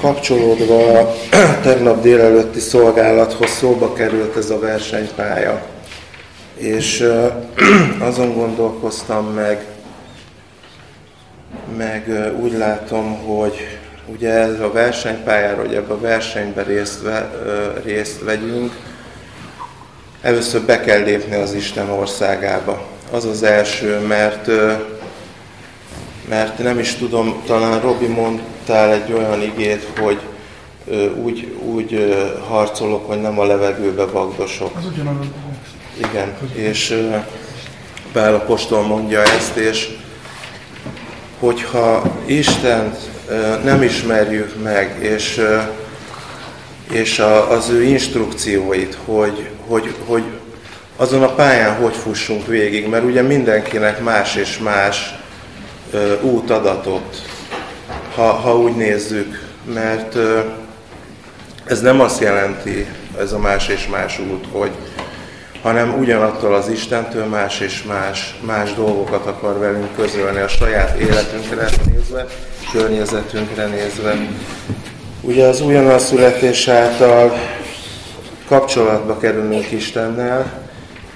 Kapcsolódva tegnap délelőtti szolgálathoz szóba került ez a versenypálya. És azon gondolkoztam meg, meg úgy látom, hogy ugye ez a versenypályára, hogy ebbe a versenybe részt, ve, részt vegyünk, először be kell lépni az Isten országába. Az az első, mert, mert nem is tudom, talán Robi mondtál egy olyan igét, hogy úgy, úgy harcolok, hogy nem a levegőbe vagdosok. Az ugyanaz. Igen, és Pál apostol mondja ezt, és hogyha Istent nem ismerjük meg, és, és az ő instrukcióit, hogy, hogy, hogy azon a pályán hogy fussunk végig, mert ugye mindenkinek más és más út adatot, ha, ha úgy nézzük, mert ez nem azt jelenti, ez a más és más út, hogy, hanem ugyanattól az Istentől más és más, más dolgokat akar velünk közölni a saját életünkre nézve, környezetünkre nézve. Ugye az újonnan születés által kapcsolatba kerülünk Istennel,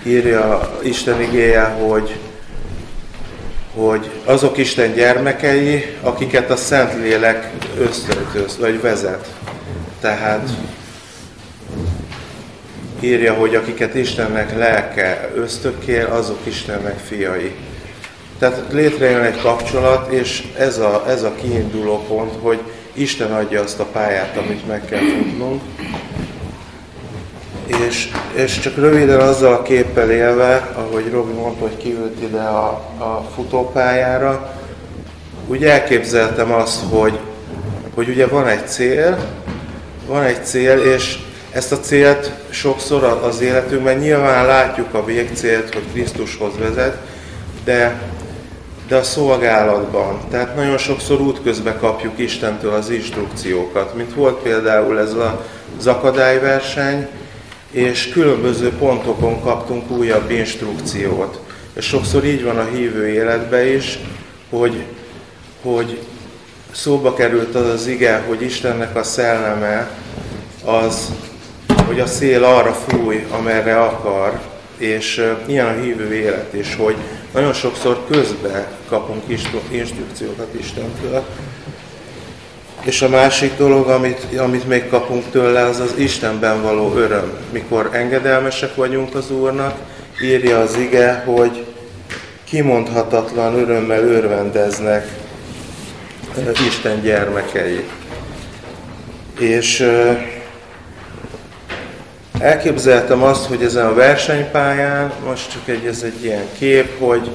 írja Isten igéje, hogy, hogy azok Isten gyermekei, akiket a Szentlélek ösztöntöz, vagy vezet. Tehát írja, hogy akiket Istennek lelke ösztökél, azok Istennek fiai. Tehát létrejön egy kapcsolat, és ez a, ez a kiinduló pont, hogy Isten adja azt a pályát, amit meg kell futnunk. És, és csak röviden azzal a képpel élve, ahogy Robi mondta, hogy kiült ide a, a futópályára, úgy elképzeltem azt, hogy, hogy ugye van egy cél, van egy cél, és ezt a célt sokszor az életünkben nyilván látjuk a végcélt, hogy Krisztushoz vezet, de, de a szolgálatban. Tehát nagyon sokszor útközben kapjuk Istentől az instrukciókat, mint volt például ez az akadályverseny, és különböző pontokon kaptunk újabb instrukciót. És sokszor így van a hívő életben is, hogy, hogy szóba került az az ige, hogy Istennek a szelleme az hogy a szél arra fúj, amerre akar, és ilyen a hívő élet is, hogy nagyon sokszor közbe kapunk instrukciókat Istentől, és a másik dolog, amit, amit még kapunk tőle, az az Istenben való öröm. Mikor engedelmesek vagyunk az Úrnak, írja az ige, hogy kimondhatatlan örömmel örvendeznek Isten gyermekei. És Elképzeltem azt, hogy ezen a versenypályán, most csak egy, ez egy ilyen kép, hogy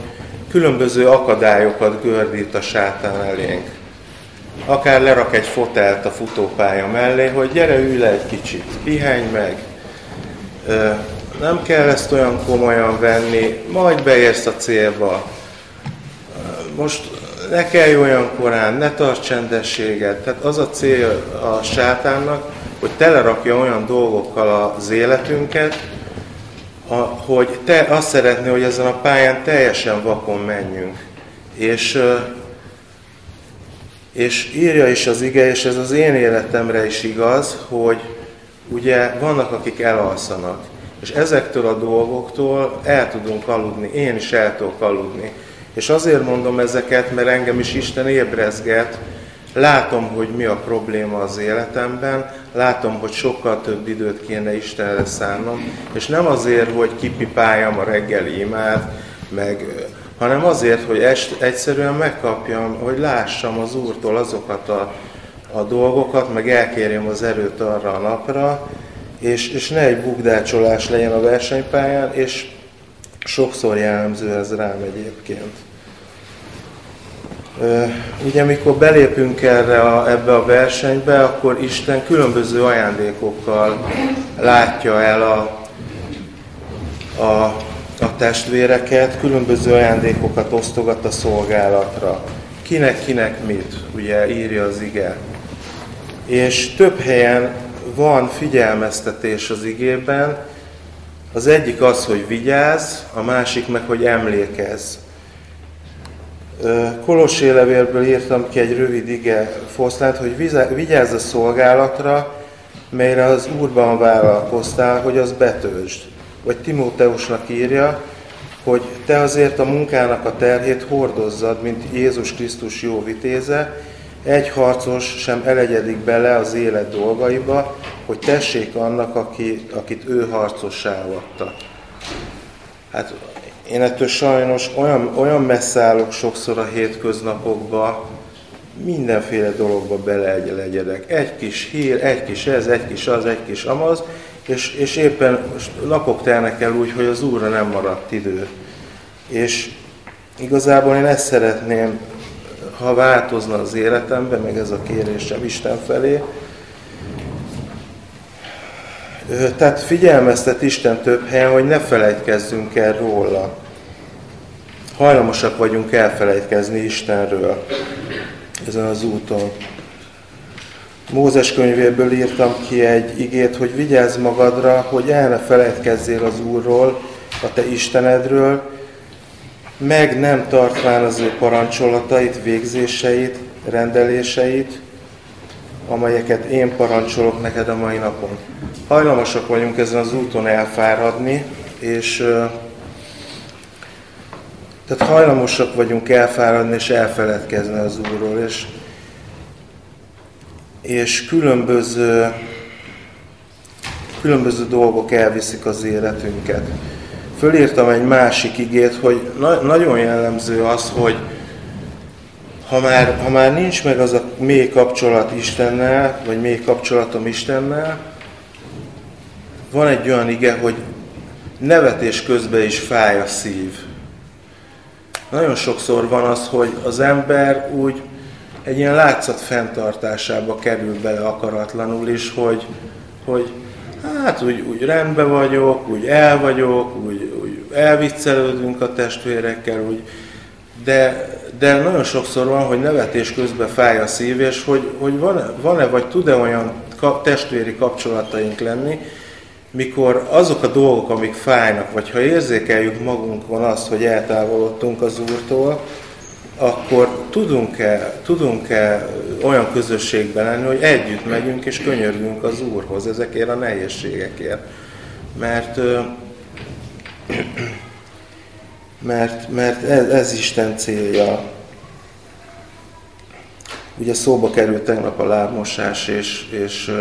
különböző akadályokat gördít a sátán elénk. Akár lerak egy fotelt a futópálya mellé, hogy gyere, ülj le egy kicsit, pihenj meg. Nem kell ezt olyan komolyan venni, majd beérsz a célba. Most ne kelj olyan korán, ne tarts csendességet. Tehát az a cél a sátánnak, hogy telerakja olyan dolgokkal az életünket, hogy te azt szeretné, hogy ezen a pályán teljesen vakon menjünk. És, és írja is az ige, és ez az én életemre is igaz, hogy ugye vannak, akik elalszanak. És ezektől a dolgoktól el tudunk aludni, én is el tudok aludni. És azért mondom ezeket, mert engem is Isten ébrezget, Látom, hogy mi a probléma az életemben, látom, hogy sokkal több időt kéne Istenre szánnom, és nem azért, hogy kipipáljam a reggeli imád, meg, hanem azért, hogy egyszerűen megkapjam, hogy lássam az Úrtól azokat a, a dolgokat, meg elkérjem az erőt arra a napra, és, és ne egy bukdácsolás legyen a versenypályán, és sokszor jellemző ez rám egyébként. Ugye, amikor belépünk erre a, ebbe a versenybe, akkor Isten különböző ajándékokkal látja el a, a, a testvéreket, különböző ajándékokat osztogat a szolgálatra. Kinek-kinek mit, ugye írja az ige. És több helyen van figyelmeztetés az igében, az egyik az, hogy vigyázz, a másik meg, hogy emlékezz Kolossé levélből írtam ki egy rövid ige foszlánt, hogy vigyázz a szolgálatra, melyre az Úrban vállalkoztál, hogy az betöltsd. Vagy Timóteusnak írja, hogy te azért a munkának a terhét hordozzad, mint Jézus Krisztus jó vitéze, egy harcos sem elegyedik bele az élet dolgaiba, hogy tessék annak, aki, akit ő harcossá adta. Hát én ettől sajnos olyan, olyan messze állok sokszor a hétköznapokba, mindenféle dologba belegyedek. Egy kis hír, egy kis ez, egy kis az, egy kis amaz, és, és éppen napok telnek el úgy, hogy az Úrra nem maradt idő. És igazából én ezt szeretném, ha változna az életemben, meg ez a kérésem Isten felé, tehát figyelmeztet Isten több helyen, hogy ne felejtkezzünk el róla. Hajlamosak vagyunk elfelejtkezni Istenről ezen az úton. Mózes könyvéből írtam ki egy igét, hogy vigyázz magadra, hogy el ne felejtkezzél az Úrról, a te Istenedről, meg nem tartván az ő parancsolatait, végzéseit, rendeléseit, amelyeket én parancsolok neked a mai napon. Hajlamosak vagyunk ezen az úton elfáradni, és tehát hajlamosak vagyunk elfáradni és elfeledkezni az Úrról, és, és különböző, különböző dolgok elviszik az életünket. Fölírtam egy másik igét, hogy na, nagyon jellemző az, hogy ha már, ha már nincs meg az a mély kapcsolat Istennel, vagy mély kapcsolatom Istennel, van egy olyan ige, hogy nevetés közben is fáj a szív. Nagyon sokszor van az, hogy az ember úgy egy ilyen látszat fenntartásába kerül bele akaratlanul is, hogy, hogy hát úgy, úgy rendben vagyok, úgy el vagyok, úgy, úgy elviccelődünk a testvérekkel, úgy, de, de nagyon sokszor van, hogy nevetés közben fáj a szív, és hogy, hogy van-e, van-e vagy tud-e olyan testvéri kapcsolataink lenni, mikor azok a dolgok, amik fájnak, vagy ha érzékeljük magunkon azt, hogy eltávolodtunk az Úrtól, akkor tudunk-e, tudunk-e olyan közösségben lenni, hogy együtt megyünk és könyörgünk az Úrhoz ezekért a nehézségekért. Mert, mert, mert ez, ez Isten célja. Ugye szóba került tegnap a lábmosás, és, és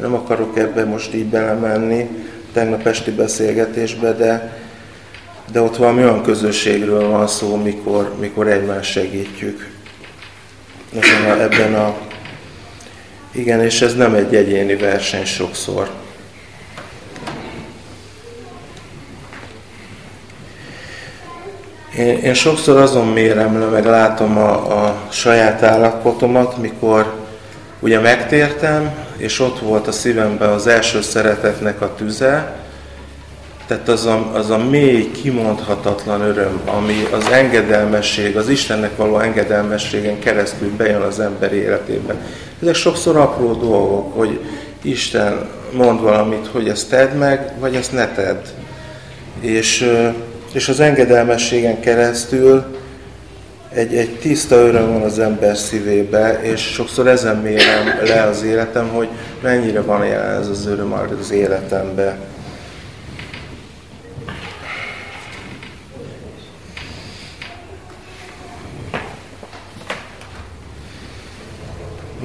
nem akarok ebbe most így belemenni, tegnap esti beszélgetésbe, de, de ott valami olyan közösségről van szó, mikor, mikor egymást segítjük. Ebben a, ebben a, igen, és ez nem egy egyéni verseny sokszor. Én, én sokszor azon mérem le, meg látom a, a saját állapotomat, mikor ugye megtértem, és ott volt a szívemben az első szeretetnek a tüze, tehát az a, az a mély, kimondhatatlan öröm, ami az engedelmesség, az Istennek való engedelmességen keresztül bejön az ember életében. Ezek sokszor apró dolgok, hogy Isten mond valamit, hogy ezt tedd meg, vagy ezt ne tedd. És, és az engedelmességen keresztül egy, egy tiszta öröm van az ember szívébe, és sokszor ezen mérem le az életem, hogy mennyire van jelen ez az öröm az életembe.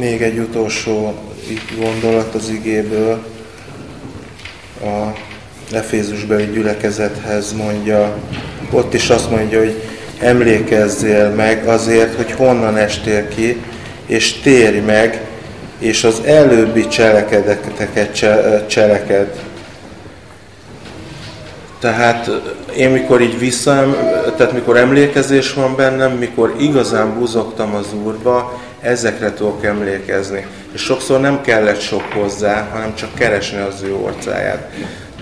Még egy utolsó gondolat az igéből. A Efézusbeli gyülekezethez mondja, ott is azt mondja, hogy emlékezzél meg azért, hogy honnan estél ki, és térj meg, és az előbbi cselekedeteket cseleked. Tehát én mikor így vissza, tehát mikor emlékezés van bennem, mikor igazán buzogtam az Úrba, ezekre tudok emlékezni. És sokszor nem kellett sok hozzá, hanem csak keresni az ő orcáját.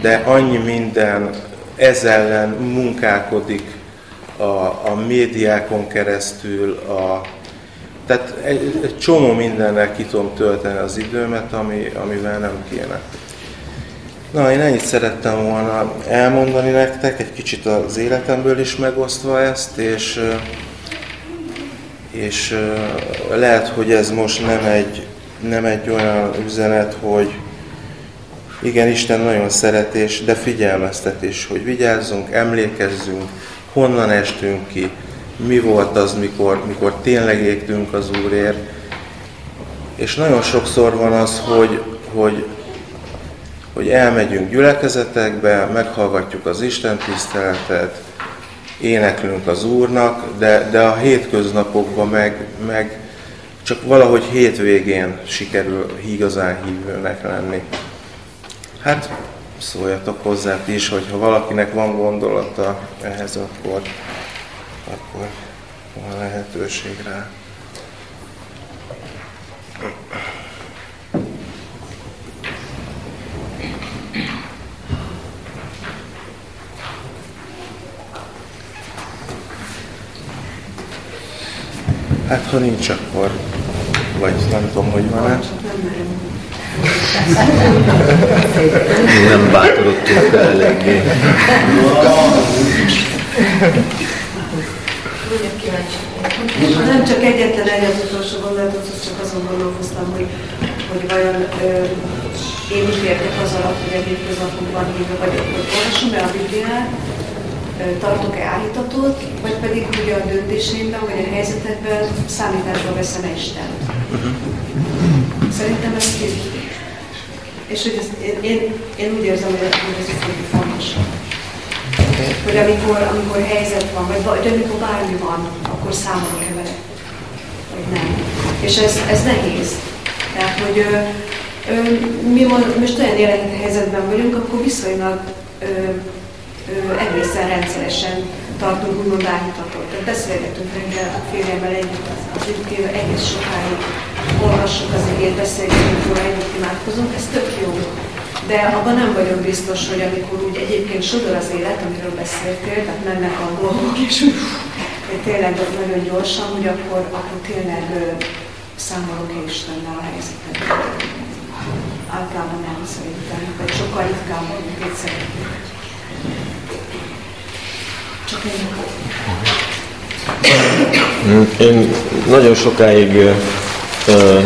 De annyi minden ez ellen munkálkodik a, a médiákon keresztül, a, tehát egy, egy csomó mindennel ki tudom tölteni az időmet, ami, amivel nem kéne. Na, én ennyit szerettem volna elmondani nektek, egy kicsit az életemből is megosztva ezt, és és lehet, hogy ez most nem egy, nem egy olyan üzenet, hogy igen, Isten nagyon szeretés, de figyelmeztetés, hogy vigyázzunk, emlékezzünk, honnan estünk ki, mi volt az, mikor, mikor tényleg égtünk az Úrért. És nagyon sokszor van az, hogy, hogy, hogy elmegyünk gyülekezetekbe, meghallgatjuk az Isten tiszteletet, éneklünk az Úrnak, de, de a hétköznapokban meg, meg csak valahogy hétvégén sikerül igazán hívőnek lenni. Hát szóljatok hozzá ti is, hogyha valakinek van gondolata ehhez, akkor, akkor van lehetőség rá. Hát ha nincs, akkor vagy nem tudom, hogy van-e. Nem bátorodtunk fel eléggé. Nem csak egyetlen egy utolsó gondolatot, csak azon gondolkoztam, hogy, hogy vajon ö, én is értek az alatt, hogy egy hétköznapokban hívva vagyok, hogy olvasom-e a Bibliát, tartok-e állítatót, vagy pedig ugye a döntéseimben, vagy a helyzetekben számításba veszem. Uh-huh. Szerintem ez így. És hogy ez, én, én, én úgy érzem, hogy ez egy fontos. Hogy amikor, amikor helyzet van, vagy, vagy amikor bármi van, akkor számolni kell vele. Vagy nem. És ez, ez nehéz. Tehát, hogy ö, ö, mi most olyan életi helyzetben vagyunk, akkor viszonylag ö, egészen rendszeresen tartunk úgymond állítatot. Tehát beszélgetünk reggel a férjemmel együtt, az időkével egész sokáig olvassuk az igét, beszélgetünk róla, együtt imádkozunk, ez tök jó. De abban nem vagyok biztos, hogy amikor úgy egyébként sodor az élet, amiről beszéltél, tehát mennek a dolgok, és úgy tényleg nagyon gyorsan, hogy akkor, akkor tényleg számolok-e Istennel a helyzetet. Általában nem szerintem, vagy sokkal ritkábban, mint itt szeretnék. Én nagyon sokáig uh,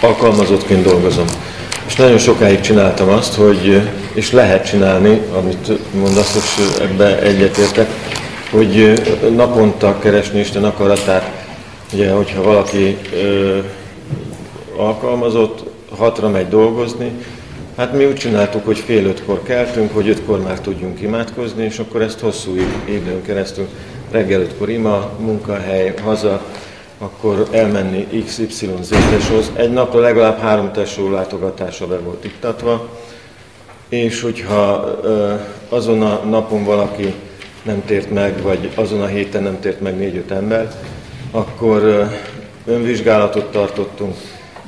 alkalmazottként dolgozom. És nagyon sokáig csináltam azt, hogy, és lehet csinálni, amit mondasz, és ebbe egyetértek, hogy naponta keresni Isten akaratát. Ugye, hogyha valaki ö, alkalmazott, hatra megy dolgozni, Hát mi úgy csináltuk, hogy fél ötkor keltünk, hogy ötkor már tudjunk imádkozni, és akkor ezt hosszú időn keresztül, reggel ötkor ima, munkahely, haza, akkor elmenni XY zéteshoz. Egy napra legalább három tesó látogatása be volt iktatva, és hogyha azon a napon valaki nem tért meg, vagy azon a héten nem tért meg négy-öt ember, akkor önvizsgálatot tartottunk,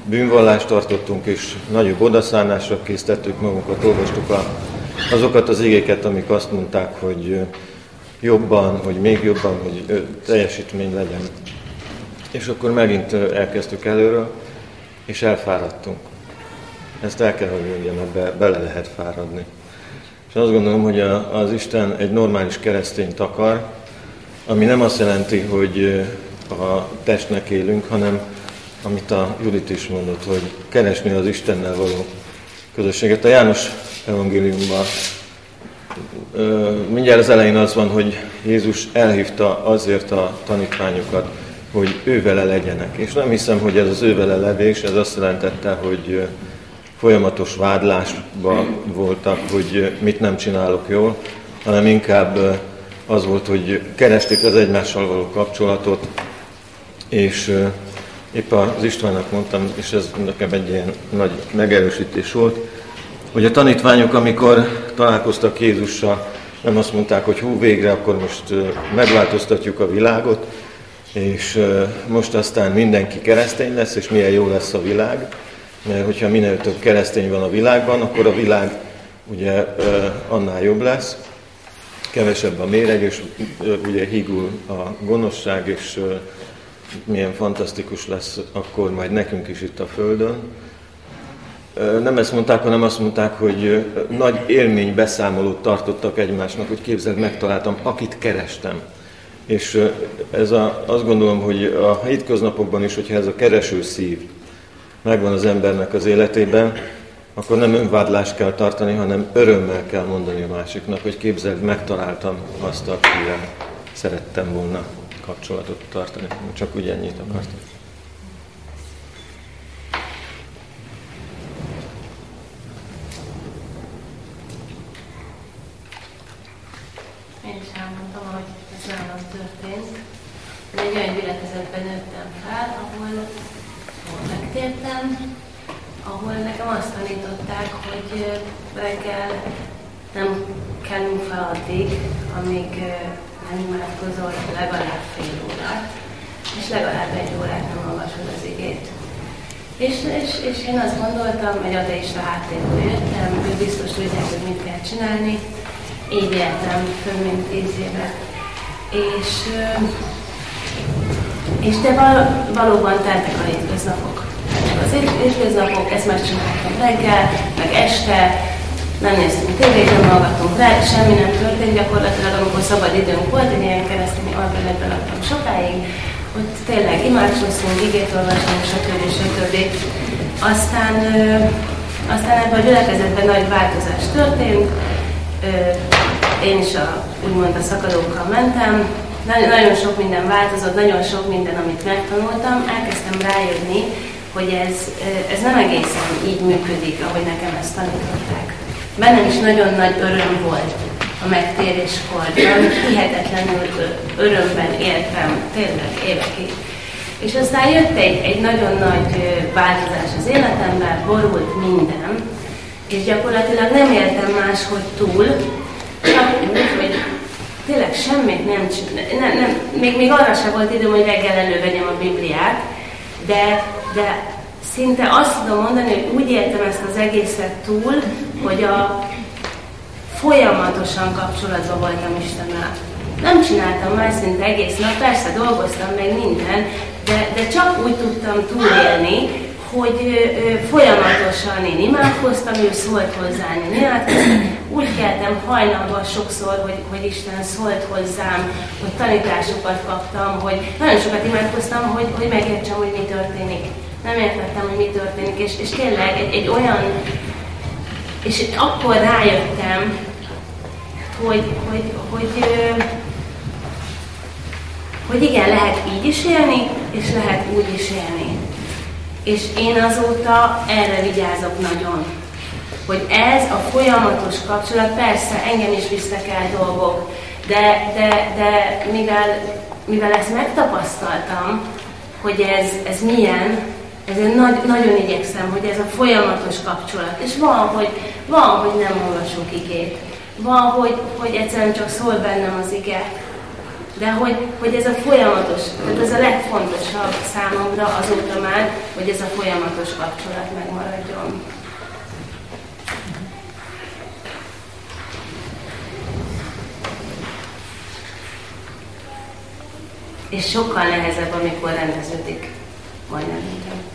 bűnvallást tartottunk, és nagyobb odaszánásra készítettük magunkat, olvastuk a, azokat az igéket, amik azt mondták, hogy jobban, hogy még jobban, hogy teljesítmény legyen. És akkor megint elkezdtük előről, és elfáradtunk. Ezt el kell, hogy mondjam, ebbe bele lehet fáradni. És azt gondolom, hogy a, az Isten egy normális keresztényt akar, ami nem azt jelenti, hogy a testnek élünk, hanem amit a Judit is mondott, hogy keresni az Istennel való közösséget. A János evangéliumban mindjárt az elején az van, hogy Jézus elhívta azért a tanítványokat, hogy ő vele legyenek. És nem hiszem, hogy ez az ő vele levés, ez azt jelentette, hogy folyamatos vádlásban voltak, hogy mit nem csinálok jól, hanem inkább az volt, hogy keresték az egymással való kapcsolatot, és épp az Istvánnak mondtam, és ez nekem egy ilyen nagy megerősítés volt, hogy a tanítványok, amikor találkoztak Jézussal, nem azt mondták, hogy hú, végre akkor most megváltoztatjuk a világot, és most aztán mindenki keresztény lesz, és milyen jó lesz a világ, mert hogyha minél több keresztény van a világban, akkor a világ ugye annál jobb lesz, kevesebb a méreg, és ugye hígul a gonoszság, és milyen fantasztikus lesz akkor majd nekünk is itt a Földön. Nem ezt mondták, hanem azt mondták, hogy nagy élmény beszámolót tartottak egymásnak, hogy képzeld, megtaláltam, akit kerestem. És ez a, azt gondolom, hogy a hétköznapokban is, hogyha ez a kereső szív megvan az embernek az életében, akkor nem önvádlást kell tartani, hanem örömmel kell mondani a másiknak, hogy képzeld, megtaláltam azt, akivel szerettem volna kapcsolatot tartani. Csak úgy ennyit akartam. Én is elmondtam, hogy ez nálam történt. Egy olyan gyülekezetben nőttem fel, ahol, nekem azt tanították, hogy reggel nem kell fel amíg nem imádkozol legalább fél órát, és legalább egy órát nem olvasod az igét. És, és, és én azt gondoltam, egy ateista háttérből jöttem, hogy biztos tudják, hogy mit kell csinálni, így éltem több mint tíz éve. És, és de val, valóban teltek a hétköznapok. Az hétköznapok, ezt megcsináltam reggel, meg este, nem néztünk tévét, nem hallgattunk rá, semmi nem történt gyakorlatilag, amikor szabad időnk volt, egy ilyen keresztény albeletben laktam sokáig, ott tényleg imádkoztunk, igét olvastunk, stb. stb. Aztán, aztán ebben a gyülekezetben nagy változás történt, én is a, úgymond a szakadókkal mentem, nagyon sok minden változott, nagyon sok minden, amit megtanultam, elkezdtem rájönni, hogy ez, ez nem egészen így működik, ahogy nekem ezt tanították. Bennem is nagyon nagy öröm volt a megtéréskor, hihetetlenül örömben éltem, tényleg évekig. És aztán jött egy, egy nagyon nagy változás az életemben, borult minden, és gyakorlatilag nem éltem máshogy túl, csak úgy, hogy tényleg semmit nem. Nem, nem, még, még arra sem volt időm, hogy reggel elővegyem a Bibliát, de, de szinte azt tudom mondani, hogy úgy éltem ezt az egészet túl, hogy a folyamatosan kapcsolatban voltam Istennel. Nem csináltam már szinte egész nap, persze dolgoztam meg minden, de, de csak úgy tudtam túlélni, hogy folyamatosan én imádkoztam, ő szólt hozzá, én imádkoztam. Úgy keltem hajnalban sokszor, hogy, hogy Isten szólt hozzám, hogy tanításokat kaptam, hogy nagyon sokat imádkoztam, hogy, hogy megértsem, hogy mi történik. Nem értettem, hogy mi történik, és, és tényleg egy, egy olyan, és akkor rájöttem, hogy, hogy, hogy, hogy, hogy igen, lehet így is élni, és lehet úgy is élni. És én azóta erre vigyázok nagyon. Hogy ez a folyamatos kapcsolat, persze engem is visznek el dolgok, de, de, de mivel, mivel ezt megtapasztaltam, hogy ez, ez milyen, ezért nagy, nagyon igyekszem, hogy ez a folyamatos kapcsolat. És van, hogy, van, hogy nem olvasok igét. Van, hogy, hogy egyszerűen csak szól bennem az ige, de hogy, hogy ez a folyamatos, tehát ez a legfontosabb számomra azóta már, hogy ez a folyamatos kapcsolat megmaradjon. És sokkal nehezebb, amikor rendeződik. Majdnem minden.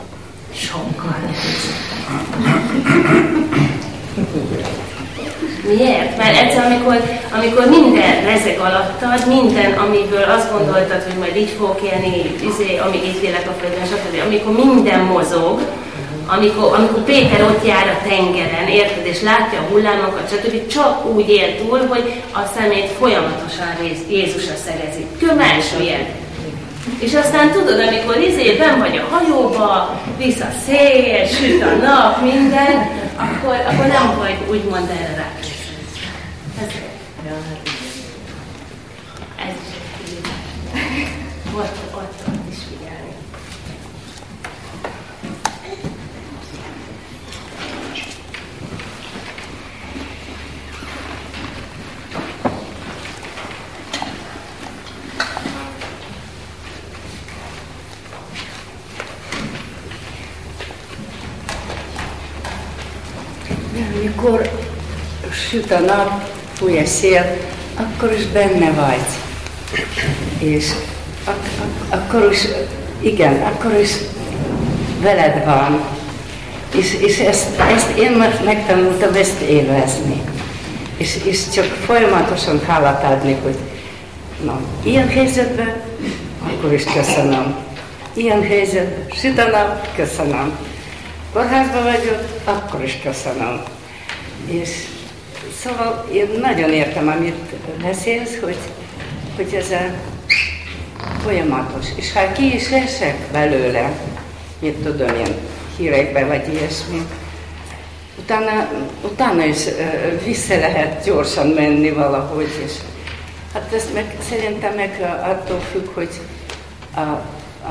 Sokkal. Miért? Mert egyszer, amikor, amikor minden rezeg alattad, minden, amiből azt gondoltad, hogy majd így fogok élni, izé, amíg itt élek a földön, stb. Amikor minden mozog, amikor, amikor Péter ott jár a tengeren, érted, és látja a hullámokat, stb. csak úgy él túl, hogy a szemét folyamatosan Jézusra szegezi. Kömás És aztán tudod, amikor izében vagy a hajóba, visz a szél, süt a nap, minden, akkor, akkor nem vagy úgymond erre rá. Ez, ez volt ott, ott is figyelni. Amikor süt a nap, fúj a szél, akkor is benne vagy. És ak- ak- akkor is, igen, akkor is veled van. És, és ezt, ezt én megtanultam ezt élvezni. És, és csak folyamatosan hálát adni, hogy Na, ilyen helyzetben, akkor is köszönöm. Ilyen helyzet, süt a nap, köszönöm. Kórházban vagyok, akkor is köszönöm. És szóval én nagyon értem, amit beszélsz, hogy, hogy ez a folyamatos. És ha ki is esek belőle, mit tudom én, hírekbe vagy ilyesmi, utána, utána is vissza lehet gyorsan menni valahogy, és hát ez meg, szerintem meg attól függ, hogy a,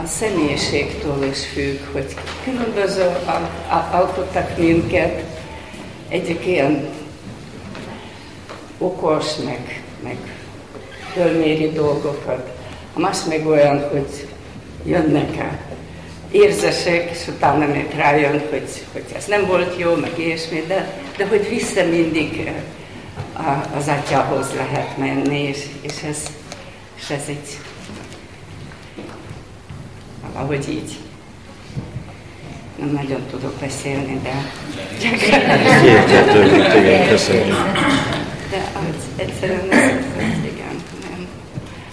a személyiségtől is függ, hogy különböző alkottak minket, egyik ilyen okos, meg, meg fölméri dolgokat, a más meg olyan, hogy jönnek el érzesek, és utána meg rájön, hogy, hogy ez nem volt jó, meg ilyesmi, de, de hogy vissza mindig eh, az atyához lehet menni, és, és, ez, és ez így valahogy így. Nem nagyon tudok beszélni, de... Érthető, igen, köszönjük. De az egyszerűen nem, igen, nem.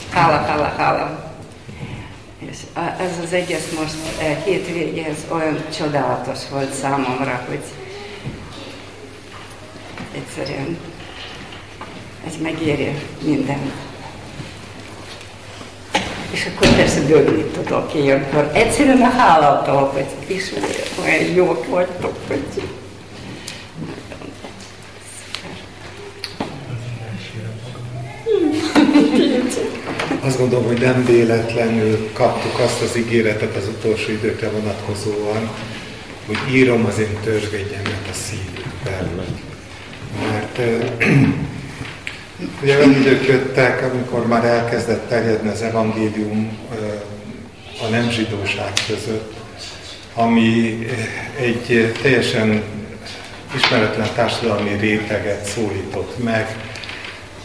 Hála, hála, hála. És ez az egész most e, hétvége, ez olyan csodálatos volt számomra, hogy egyszerűen ez megéri mindent. És akkor persze dögni tudok ilyenkor. Egyszerűen a hálatól, hogy ismerjük, olyan jók vagytok, hogy Azt gondolom, hogy nem véletlenül kaptuk azt az ígéretet az utolsó időkre vonatkozóan, hogy írom az én törvényemet a szívükben. Mert ugye olyan idők jöttek, amikor már elkezdett terjedni az evangélium a nem zsidóság között, ami egy teljesen ismeretlen társadalmi réteget szólított meg,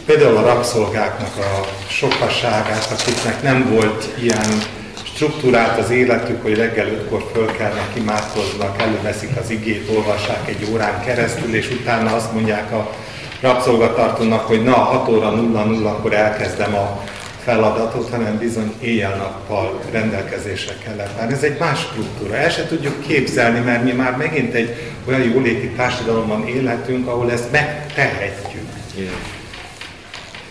például a rabszolgáknak a sokasságát, akiknek nem volt ilyen struktúrát az életük, hogy reggel ötkor fölkelnek, imádkoznak, előveszik az igét, olvassák egy órán keresztül, és utána azt mondják a rabszolgatartónak, hogy na, 6 óra 0 akkor elkezdem a feladatot, hanem bizony éjjel-nappal rendelkezésre kellett állni. Ez egy más struktúra. El se tudjuk képzelni, mert mi már megint egy olyan jóléti társadalomban élhetünk, ahol ezt megtehetjük. Yeah.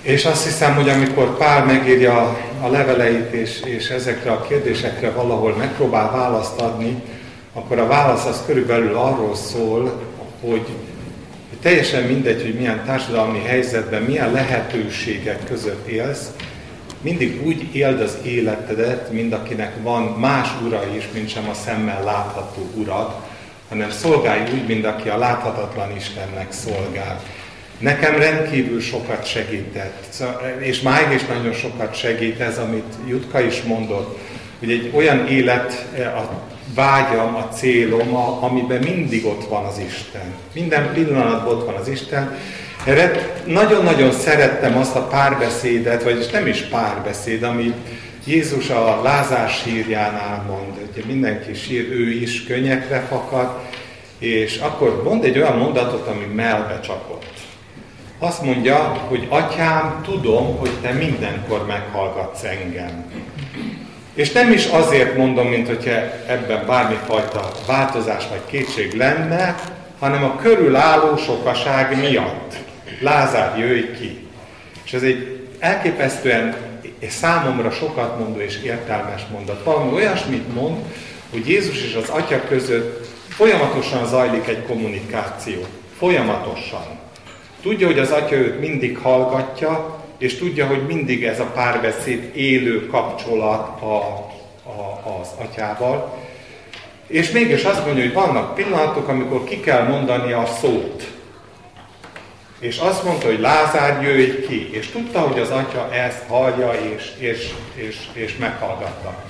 És azt hiszem, hogy amikor Pál megírja a leveleit, és, és ezekre a kérdésekre valahol megpróbál választ adni, akkor a válasz az körülbelül arról szól, hogy, teljesen mindegy, hogy milyen társadalmi helyzetben, milyen lehetőségek között élsz, mindig úgy éld az életedet, mint akinek van más ura is, mint sem a szemmel látható urad, hanem szolgálj úgy, mint aki a láthatatlan Istennek szolgál. Nekem rendkívül sokat segített, és máig is nagyon sokat segít ez, amit Jutka is mondott, hogy egy olyan élet a vágyam, a célom, a, amiben mindig ott van az Isten. Minden pillanatban ott van az Isten. Erre nagyon-nagyon szerettem azt a párbeszédet, vagyis nem is párbeszéd, ami Jézus a Lázár sírjánál mond, hogy mindenki sír, ő is könnyekre fakad, és akkor mond egy olyan mondatot, ami melbe csapott. Azt mondja, hogy atyám, tudom, hogy te mindenkor meghallgatsz engem. És nem is azért mondom, mint hogyha ebben bármifajta változás vagy kétség lenne, hanem a körülálló sokaság miatt. Lázár, jöjj ki! És ez egy elképesztően és számomra sokat mondó és értelmes mondat. Valami olyasmit mond, hogy Jézus és az Atya között folyamatosan zajlik egy kommunikáció. Folyamatosan. Tudja, hogy az atya őt mindig hallgatja, és tudja, hogy mindig ez a párbeszéd élő kapcsolat a, a, az atyával. És mégis azt mondja, hogy vannak pillanatok, amikor ki kell mondani a szót. És azt mondta, hogy Lázár jöjj ki. És tudta, hogy az atya ezt hallja és, és, és, és meghallgatta.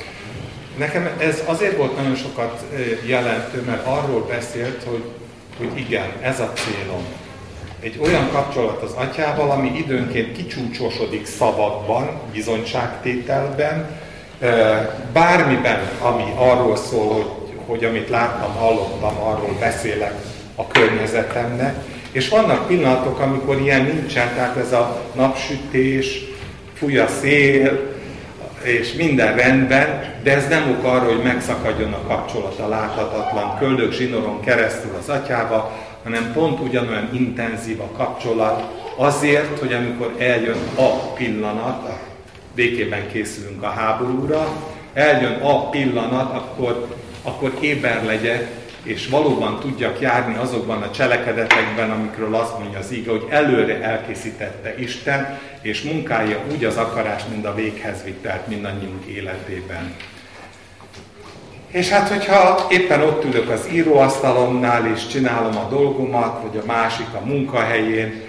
Nekem ez azért volt nagyon sokat jelentő, mert arról beszélt, hogy, hogy igen, ez a célom egy olyan kapcsolat az atyával, ami időnként kicsúcsosodik szavakban, bizonyságtételben, bármiben, ami arról szól, hogy, hogy amit láttam, hallottam, arról beszélek a környezetemnek, és vannak pillanatok, amikor ilyen nincsen, tehát ez a napsütés, fúj a szél, és minden rendben, de ez nem ok arra, hogy megszakadjon a kapcsolat a láthatatlan köldök zsinoron keresztül az atyába, hanem pont ugyanolyan intenzív a kapcsolat azért, hogy amikor eljön a pillanat, békében készülünk a háborúra, eljön a pillanat, akkor, akkor éber legyek, és valóban tudjak járni azokban a cselekedetekben, amikről azt mondja az íga, hogy előre elkészítette Isten, és munkálja úgy az akarás, mint a véghez vittelt mindannyiunk életében. És hát, hogyha éppen ott ülök az íróasztalomnál, és csinálom a dolgomat, vagy a másik a munkahelyén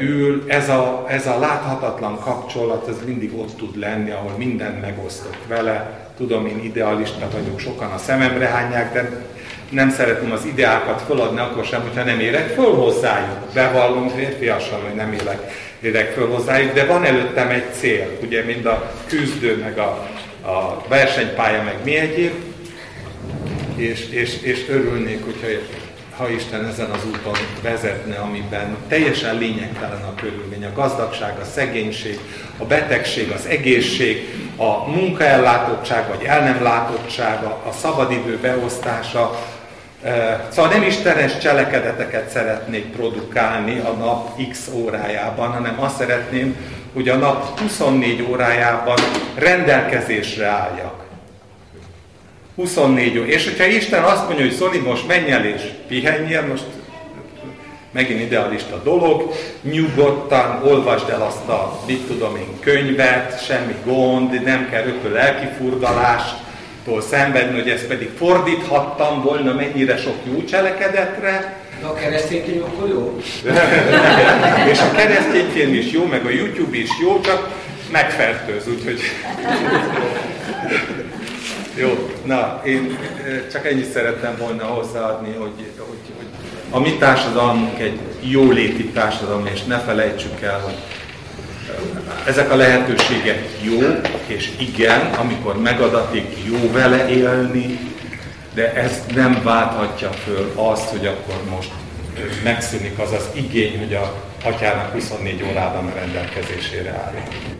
ül, ez a, ez a láthatatlan kapcsolat, ez mindig ott tud lenni, ahol mindent megosztok vele. Tudom, én idealista vagyok, sokan a szememre hányják, de nem szeretném az ideákat föladni akkor sem, hogyha nem érek föl hozzájuk. Bevallom férfiasan, hogy nem élek, érek föl hozzájuk, de van előttem egy cél, ugye, mind a küzdő, meg a, a versenypálya, meg mi egyéb, és, és, és örülnék, hogyha ha Isten ezen az úton vezetne, amiben teljesen lényegtelen a körülmény, a gazdagság, a szegénység, a betegség, az egészség, a munkaellátottság vagy el nem látottság, a szabadidő beosztása, Szóval nem istenes cselekedeteket szeretnék produkálni a nap x órájában, hanem azt szeretném, hogy a nap 24 órájában rendelkezésre álljak. 24 óra. És hogyha Isten azt mondja, hogy Szoni, most menj el és pihenjél, most megint idealista dolog, nyugodtan olvasd el azt a, mit tudom én, könyvet, semmi gond, nem kell rögtön lelkifurdalást, tól szenvedni, hogy ezt pedig fordíthattam volna mennyire sok jó cselekedetre. De a keresztényként akkor jó? és a keresztényként is jó, meg a YouTube is jó, csak megfertőz, úgyhogy... jó, na, én csak ennyit szerettem volna hozzáadni, hogy, hogy, hogy a mi társadalmunk egy jóléti társadalom, és ne felejtsük el, hogy ezek a lehetőségek jó, és igen, amikor megadatik, jó vele élni, de ez nem válthatja föl azt, hogy akkor most megszűnik az az igény, hogy a atyának 24 órában a rendelkezésére álljon.